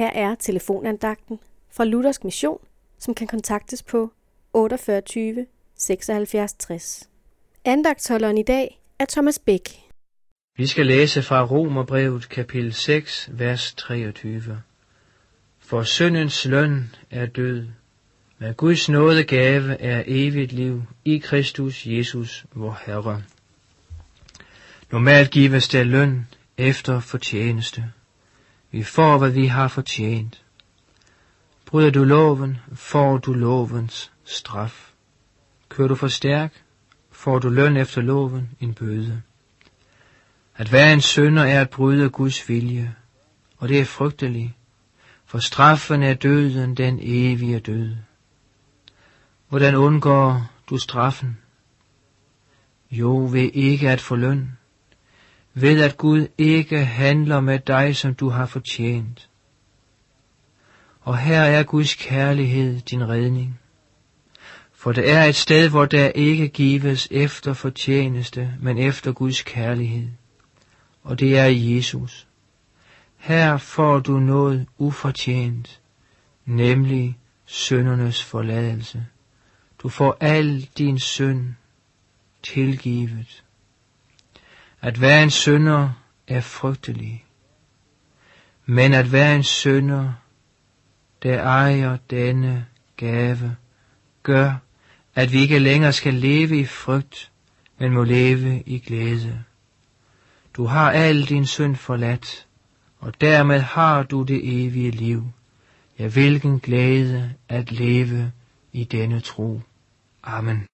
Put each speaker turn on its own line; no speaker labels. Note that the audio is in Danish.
Her er telefonandagten fra Luthersk Mission, som kan kontaktes på 48 76 60. Andagtholderen i dag er Thomas Bæk.
Vi skal læse fra Romerbrevet kapitel 6, vers 23. For syndens løn er død, men Guds nådegave er evigt liv i Kristus Jesus, vor Herre. Normalt gives der løn efter fortjeneste. Vi får, hvad vi har fortjent. Bryder du loven, får du lovens straf. Kører du for stærk, får du løn efter loven en bøde. At være en sønder er at bryde Guds vilje, og det er frygteligt, for straffen er døden, den evige død. Hvordan undgår du straffen? Jo, ved ikke at få løn, ved at Gud ikke handler med dig, som du har fortjent. Og her er Guds kærlighed din redning. For det er et sted, hvor der ikke gives efter fortjeneste, men efter Guds kærlighed. Og det er Jesus. Her får du noget ufortjent, nemlig søndernes forladelse. Du får al din synd tilgivet. At være en sønder er frygtelig, men at være en sønder, der ejer denne gave, gør, at vi ikke længere skal leve i frygt, men må leve i glæde. Du har al din synd forladt, og dermed har du det evige liv. Ja, hvilken glæde at leve i denne tro. Amen.